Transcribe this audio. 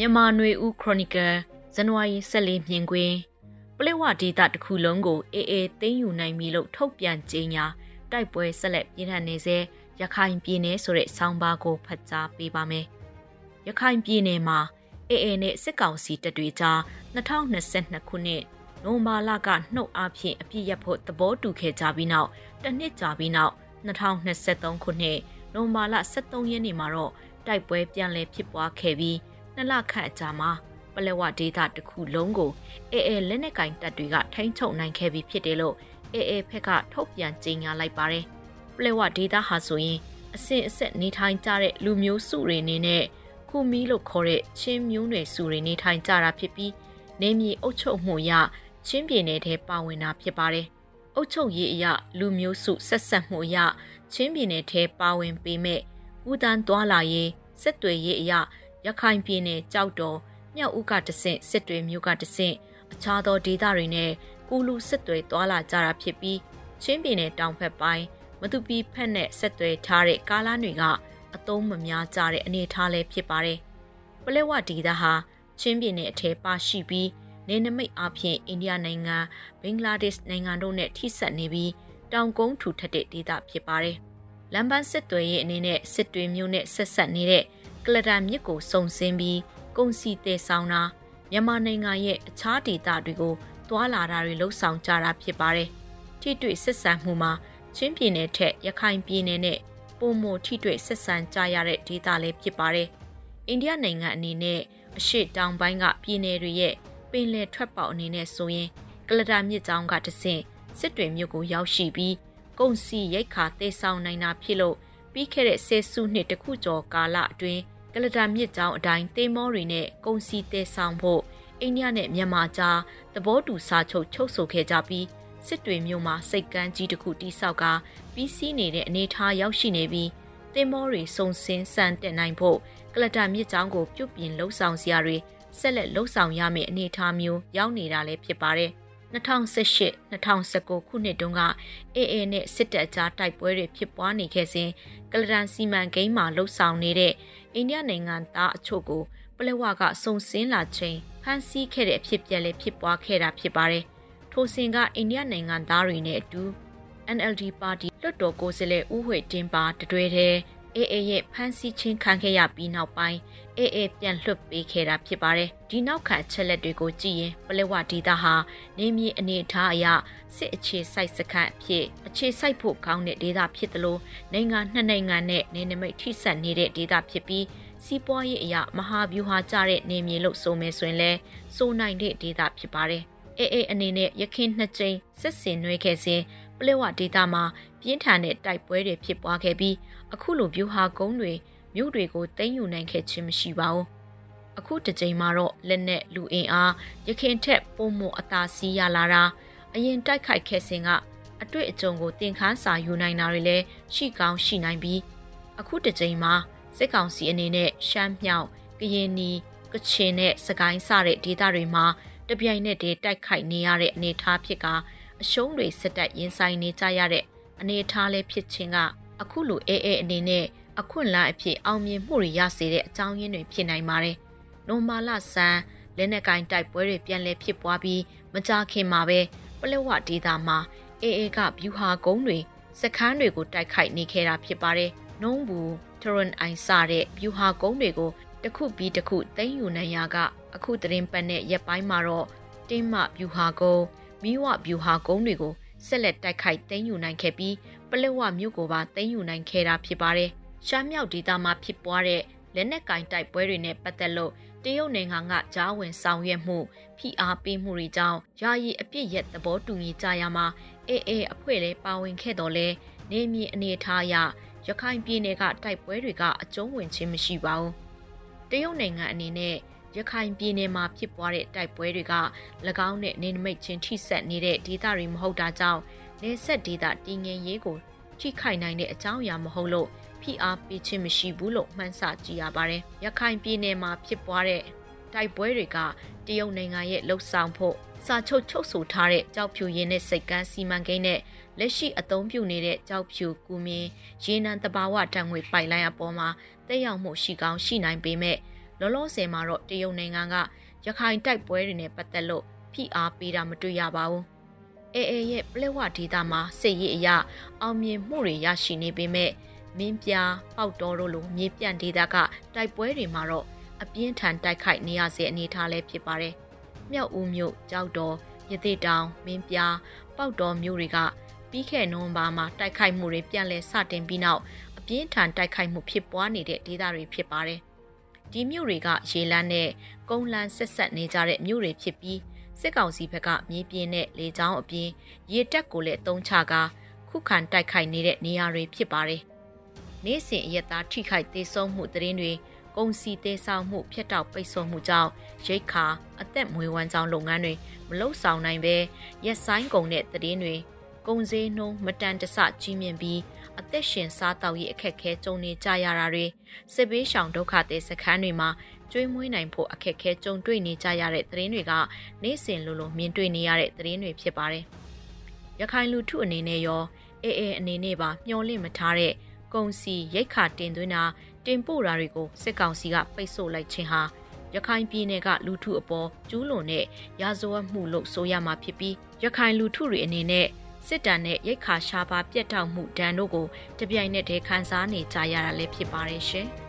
မြန်မာနွေဦးခရိုနီကယ်ဇန်နဝါရီ14မြင်ကွင်းပလက်ဝဒေတာတစ်ခုလုံးကိုအေးအေးသိမ်းယူနိုင်ပြီလို့ထုတ်ပြန်ကြေညာတိုက်ပွဲဆက်လက်ပြင်းထန်နေစေရခိုင်ပြည်နယ်ဆိုတဲ့ဆောင်းပါးကိုဖတ်ကြားပေးပါမယ်။ရခိုင်ပြည်နယ်မှာအေးအေးနဲ့စစ်ကောင်စီတပ်တွေကြား2022ခုနှစ်နိုမာလာကနှုတ်အားဖြင့်အပြစ်ရဖို့သဘောတူခဲ့ကြပြီးနောက်တစ်နှစ်ကြာပြီးနောက်2023ခုနှစ်နိုမာလာ23ရက်နေ့မှာတော့တိုက်ပွဲပြန်လည်ဖြစ်ပွားခဲ့ပြီး နှစ်လခန့်အကြာမှာပလက်ဝဒေသတစ်ခုလုံးကိုအေအေလက်နက်ကင်တပ်တွေကထိန်းချုပ်နိုင်ခဲ့ပြီဖြစ်တယ်လို့အေအေဖက်ကထုတ်ပြန်ကြေညာလိုက်ပါတယ်။ပလက်ဝဒေသဟာဆိုရင်အစစ်အဆက်နေထိုင်ကြတဲ့လူမျိုးစုတွေအနေနဲ့ခုမီလို့ခေါ်တဲ့ချင်းမျိုးနွယ်စုတွေနေထိုင်ကြတာဖြစ်ပြီးနေမြေအုပ်ချုပ်မှုရချင်းပြည်နယ်ထဲပါဝင်တာဖြစ်ပါတယ်။အုပ်ချုပ်ရေးအရလူမျိုးစုဆက်ဆက်မှုအရချင်းပြည်နယ်ထဲပါဝင်ပေမဲ့ဥဒန်းသွာလာရေးစစ်တွေရေးအရ ရခိုင်ပြည်နယ်ကြောက်တော်မြောက်ဦးကတဆင့်စစ်တွေမြို့ကတဆင့်အခြားသောဒေသတွေနဲ့ကူလူစစ်တွေသွာလာကြတာဖြစ်ပြီးချင်းပြည်နယ်တောင်ဘက်ပိုင်းမတူပီဖက်နဲ့ဆက်သွယ်ထားတဲ့ကားလမ်းတွေကအသုံးမများကြတဲ့အနေအထားလည်းဖြစ်ပါတယ်။ပလက်ဝဒေသဟာချင်းပြည်နယ်အထက်ပါရှိပြီးနေနမိတ်အပြင်အိန္ဒိယနိုင်ငံဘင်္ဂလားဒေ့ရှ်နိုင်ငံတို့နဲ့ထိစပ်နေပြီးတောင်ကုန်းထူထပ်တဲ့ဒေသဖြစ်ပါတယ်။လမ်းပန်းစစ်တွေရဲ့အနေနဲ့စစ်တွေမျိုးနဲ့ဆက်ဆက်နေတဲ့ ကလဒန်မြစ်ကိုစုံစင်းပြီးကုန်စီတဲဆောင်တာမြန်မာနိုင်ငံရဲ့အခြားဒေသတွေကိုတွာလာတာတွေလှုပ်ဆောင်ကြတာဖြစ်ပါတယ်။ထိတွေ့ဆက်ဆံမှုမှာချင်းပြည်နယ်ထက်ရခိုင်ပြည်နယ်နဲ့ပုံမထိတွေ့ဆက်ဆံကြရတဲ့ဒေသလည်းဖြစ်ပါတယ်။အိန္ဒိယနိုင်ငံအနေနဲ့အရှေ့တောင်ပိုင်းကပြည်နယ်တွေရဲ့ပင်လယ်ထွက်ပေါက်အနေနဲ့ဆိုရင်ကလဒါမြစ်ကြောင်းကတဆင့်စစ်တွေမြို့ကိုရောက်ရှိပြီးကုန်စီရိတ်ခါတေဆောင်နိုင်တာဖြစ်လို့ပြီးခဲ့တဲ့ဆယ်စုနှစ်တခုကျော်ကာလအတွင်းက လဒါမြစ်ကြောင်းအတိုင်းတေမောတွေနဲ့ကုန်စီတေဆောင်ဖို့အိန္ဒိယနဲ့မြန်မာကြားသဘောတူစာချုပ်ချုပ်ဆိုခဲ့ကြပြီးစစ်တွေမြို့မှာစိတ်ကမ်းကြီးတစ်ခုတိဆောက်ကပြီးစီးနေတဲ့အနေအထားရောက်ရှိနေပြီးတင်မောတွေစုံစင်းစံတက်နိုင်ဖို့ကလတာမြစ်ကြောင်းကိုပြုတ်ပြင်လှုပ်ဆောင်စရာတွေဆက်လက်လှုပ်ဆောင်ရမယ့်အနေအထားမျိုးရောက်နေတာလည်းဖြစ်ပါတယ်2018 2019ခုနှစ်တုန်းကအေအေနဲ့စစ်တပ်ကြားတိုက်ပွဲတွေဖြစ်ပွားနေခဲ့စဉ်ကလဒန်စီမံကိန်းမှာလှုပ်ဆောင်နေတဲ့ အိန္ဒိယနိုင်ငံသားအချို့ကိုပလက်ဝကစုံစင်းလာချိန်ဖမ်းဆီးခဲ့တဲ့အဖြစ်ပြက်လည်းဖြစ်ပွားခဲ့တာဖြစ်ပါတယ်။ထိုစဉ်ကအိန္ဒိယနိုင်ငံသားတွေနဲ့အတူ NLD ပါတီလွှတ်တော်ကိုယ်စားလှယ်ဦးဝှေတင်းပါတတွဲတဲ့ အေအေရဲ့ဖမ်းဆီးခြင်းခံခဲ့ရပြီးနောက်ပိုင်းအေအေပြန်လွှတ်ပေးခဲ့တာဖြစ်ပါတယ်။ဒီနောက်ခံအချက်လက်တွေကိုကြည့်ရင်ပလက်ဝဒေတာဟာနေမြေအနေအထားအရစစ်အခြေစိုက်စခန်းအဖြစ်အခြေစိုက်ဖို့ကောင်းတဲ့ဒေတာဖြစ်တယ်လို့နိုင်ငံနှစ်နိုင်ငံနဲ့နေနမိတ်ထိစပ်နေတဲ့ဒေတာဖြစ်ပြီးစီးပွားရေးအရာမဟာဗျူဟာကျတဲ့နေမြေလို့ဆိုမယ်ဆိုရင်လဲစိုးနိုင်တဲ့ဒေတာဖြစ်ပါတယ်။အေအေအနေနဲ့ရခင်နှစ်ကြိမ်စစ်စင်နွေးခဲ့စဉ်ပလက်ဝဒေတာမှာ ပြင်းထန်တဲ့တိုက်ပွဲတွေဖြစ်ပွားခဲ့ပြီးအခုလိုဗျူဟာကုန်းတွေမြို့တွေကိုတင်းယူနိုင်ခဲ့ခြင်းမရှိပါဘူး။အခုတစ်ကြိမ်မှာတော့လက်နက်လူအင်အားရခင်ထက်ပုံမအသာစီးရလာတာအရင်တိုက်ခိုက်ခဲ့စဉ်ကအတွေ့အကြုံကိုတင်ခန်းစာယူနိုင်တာတွေလည်းရှိကောင်းရှိနိုင်ပြီးအခုတစ်ကြိမ်မှာစစ်ကောင်စီအနေနဲ့ရှမ်းမြောက်ကရင်နီကချင်နဲ့စကိုင်းစတဲ့ဒေသတွေမှာတပြိုင်နက်တည်းတိုက်ခိုက်နေရတဲ့အနေအထားဖြစ်ကအရှုံးတွေစစ်တပ်ရင်ဆိုင်နေကြရတဲ့ အနေအထားလေးဖြစ်ခြင်းကအခုလိုအေးအေးအနေနဲ့အခွင့်အလမ်းအဖြစ်အောင်မြင်မှုတွေရစေတဲ့အကြောင်းရင်းတွေဖြစ်နိုင်ပါတယ်။နိုမာလဆန်လက်နက်ကင်တိုက်ပွဲတွေပြန်လည်ဖြစ်ပွားပြီးမကြခင်မှာပဲပလက်ဝဒေသမှာအေအေကဗျူဟာကုန်းတွေစခန်းတွေကိုတိုက်ခိုက်နေခဲ့တာဖြစ်ပါတယ်။နှုံးဘူးထရွန်အိုင်စတဲ့ဗျူဟာကုန်းတွေကိုတစ်ခုပြီးတစ်ခုသိမ်းယူနိုင်ရာကအခုသတင်းပတ်နဲ့ရက်ပိုင်းမှာတော့တင်းမဗျူဟာကုန်းမိဝဗျူဟာကုန်းတွေကို ဆက်လက်တိုက်ခိုက်သိမ်းယူနိုင်ခဲ့ပြီးပလက်ဝမြို့ကိုပါသိမ်းယူနိုင်ခဲ့တာဖြစ်ပါတယ်။ရှမ်းမြောက်ဒေသမှာဖြစ်ပွားတဲ့လက်နက်ကင်တိုက်ပွဲတွေနဲ့ပတ်သက်လို့တရုတ်နိုင်ငံကကြားဝင်ဆောင်ရွက်မှုဖိအားပေးမှုတွေကြောင့်ယာယီအပြစ်ရက်သဘောတူညီကြရမှာအေးအေးအဖွဲ့လည်းပါဝင်ခဲ့တော်လဲနေမြေအနေထားအရရခိုင်ပြည်နယ်ကတိုက်ပွဲတွေကအကျုံးဝင်ခြင်းမရှိပါဘူး။တရုတ်နိုင်ငံအနေနဲ့ ရခိုင်ပြည်နယ်မှာဖြစ်ပွားတဲ့တိုက်ပွဲတွေက၎င်းနဲ့နေနမိတ်ချင်းထိဆက်နေတဲ့ဒေသတွေမဟုတ်တာကြောင့်နေဆက်ဒေသတည်ငြိမ်ရေးကိုထိခိုက်နိုင်တဲ့အကြောင်းအရာမဟုတ်လို့ဖိအားပေးခြင်းမရှိဘူးလို့မှန်းဆကြည့်ရပါတယ်။ရခိုင်ပြည်နယ်မှာဖြစ်ပွားတဲ့တိုက်ပွဲတွေကတရုတ်နိုင်ငံရဲ့လှုပ်ဆောင်ဖို့စာချုပ်ချုပ်ဆိုထားတဲ့ကြောက်ဖြူရင်းနဲ့စိတ်ကန်းစီမံကိန်းနဲ့လက်ရှိအသုံးပြုနေတဲ့ကြောက်ဖြူကူမင်းရေနံတဘာဝတံငွေပိုက်လိုင်းအပေါ်မှာတက်ရောက်မှုရှိကောင်းရှိနိုင်ပေမဲ့ လောလောဆယ်မှာတော့တရုတ်နိုင်ငံကရခိုင်တိုက်ပွဲတွေနဲ့ပတ်သက်လို့ဖိအားပေးတာမတွေ့ရပါဘူး။အေအေရဲ့ပလက်ဝဒေတာမှာစစ်ရေးအရာအောင်မြင်မှုတွေရရှိနေပေမဲ့မင်းပြားပေါက်တော်တို့လိုမြေပြန့်ဒေတာကတိုက်ပွဲတွေမှာတော့အပြင်းထန်တိုက်ခိုက်နေရစေအနေထားလည်းဖြစ်ပါတယ်။မြောက်ဦးမြို့ကြောက်တော်ရသေးတောင်မင်းပြားပေါက်တော်မြို့တွေကပြီးခဲ့နိုဝင်ဘာမှာတိုက်ခိုက်မှုတွေပြန်လည်စတင်ပြီးနောက်အပြင်းထန်တိုက်ခိုက်မှုဖြစ်ပွားနေတဲ့ဒေသတွေဖြစ်ပါတယ်။ ဒီမြို့တွေကရေလန်းနဲ့ကုန်းလန်းဆက်ဆက်နေကြတဲ့မြို့တွေဖြစ်ပြီးစစ်ကောင်စီဘက်ကမြေပြင်းတဲ့လေကြောင်းအပြင်ရေတက်ကိုလည်းတုံးချကာခုခံတိုက်ခိုက်နေတဲ့နေရာတွေဖြစ်ပါတယ်။နေ့စဉ်အရက်သားထိခိုက်သေးဆုံးမှုသတင်းတွေကုန်စည်သေးဆောင်မှုဖျက်တောက်ပိတ်ဆို့မှုကြောင့်ရိတ်ခါအသက်မွေးဝမ်းကြောင်းလုပ်ငန်းတွေမလုံဆောင်နိုင်ပဲရက်ဆိုင်ကုန်တဲ့သတင်းတွေကုန်စည်နှုန်းမတန်တဆကြီးမြင့်ပြီး အသက်ရှင်စားတောက်ရေးအခက်အခဲကြုံနေကြရတာတွေစစ်ဘေးရှောင်ဒုက္ခသည်စခန်းတွေမှာကျွေးမွေးနိုင်ဖို့အခက်အခဲကြုံတွေ့နေကြရတဲ့သတင်းတွေကနေ့စဉ်လိုလိုမြင်တွေ့နေရတဲ့သတင်းတွေဖြစ်ပါတယ်။ရခိုင်လူထုအနေနဲ့ရောအေးအေးအနေနဲ့ပါမျှော်လင့်မထားတဲ့ကုန်စီရိတ်ခါတင်သွင်းတာတင်ပို့တာတွေကိုစစ်ကောင်စီကပိတ်ဆို့လိုက်ခြင်းဟာရခိုင်ပြည်နယ်ကလူထုအပေါ်ကျူးလွန်တဲ့ရာဇဝတ်မှုလို့ဆိုရမှာဖြစ်ပြီးရခိုင်လူထုတွေအနေနဲ့ စစ်တပ်နဲ့ရိတ်ခါရှားပါပြတ်တောက်မှုဒဏ်တို့ကိုတပြိုင်နက်တည်းခံစားနေကြရတာလည်းဖြစ်ပါတယ်ရှင်။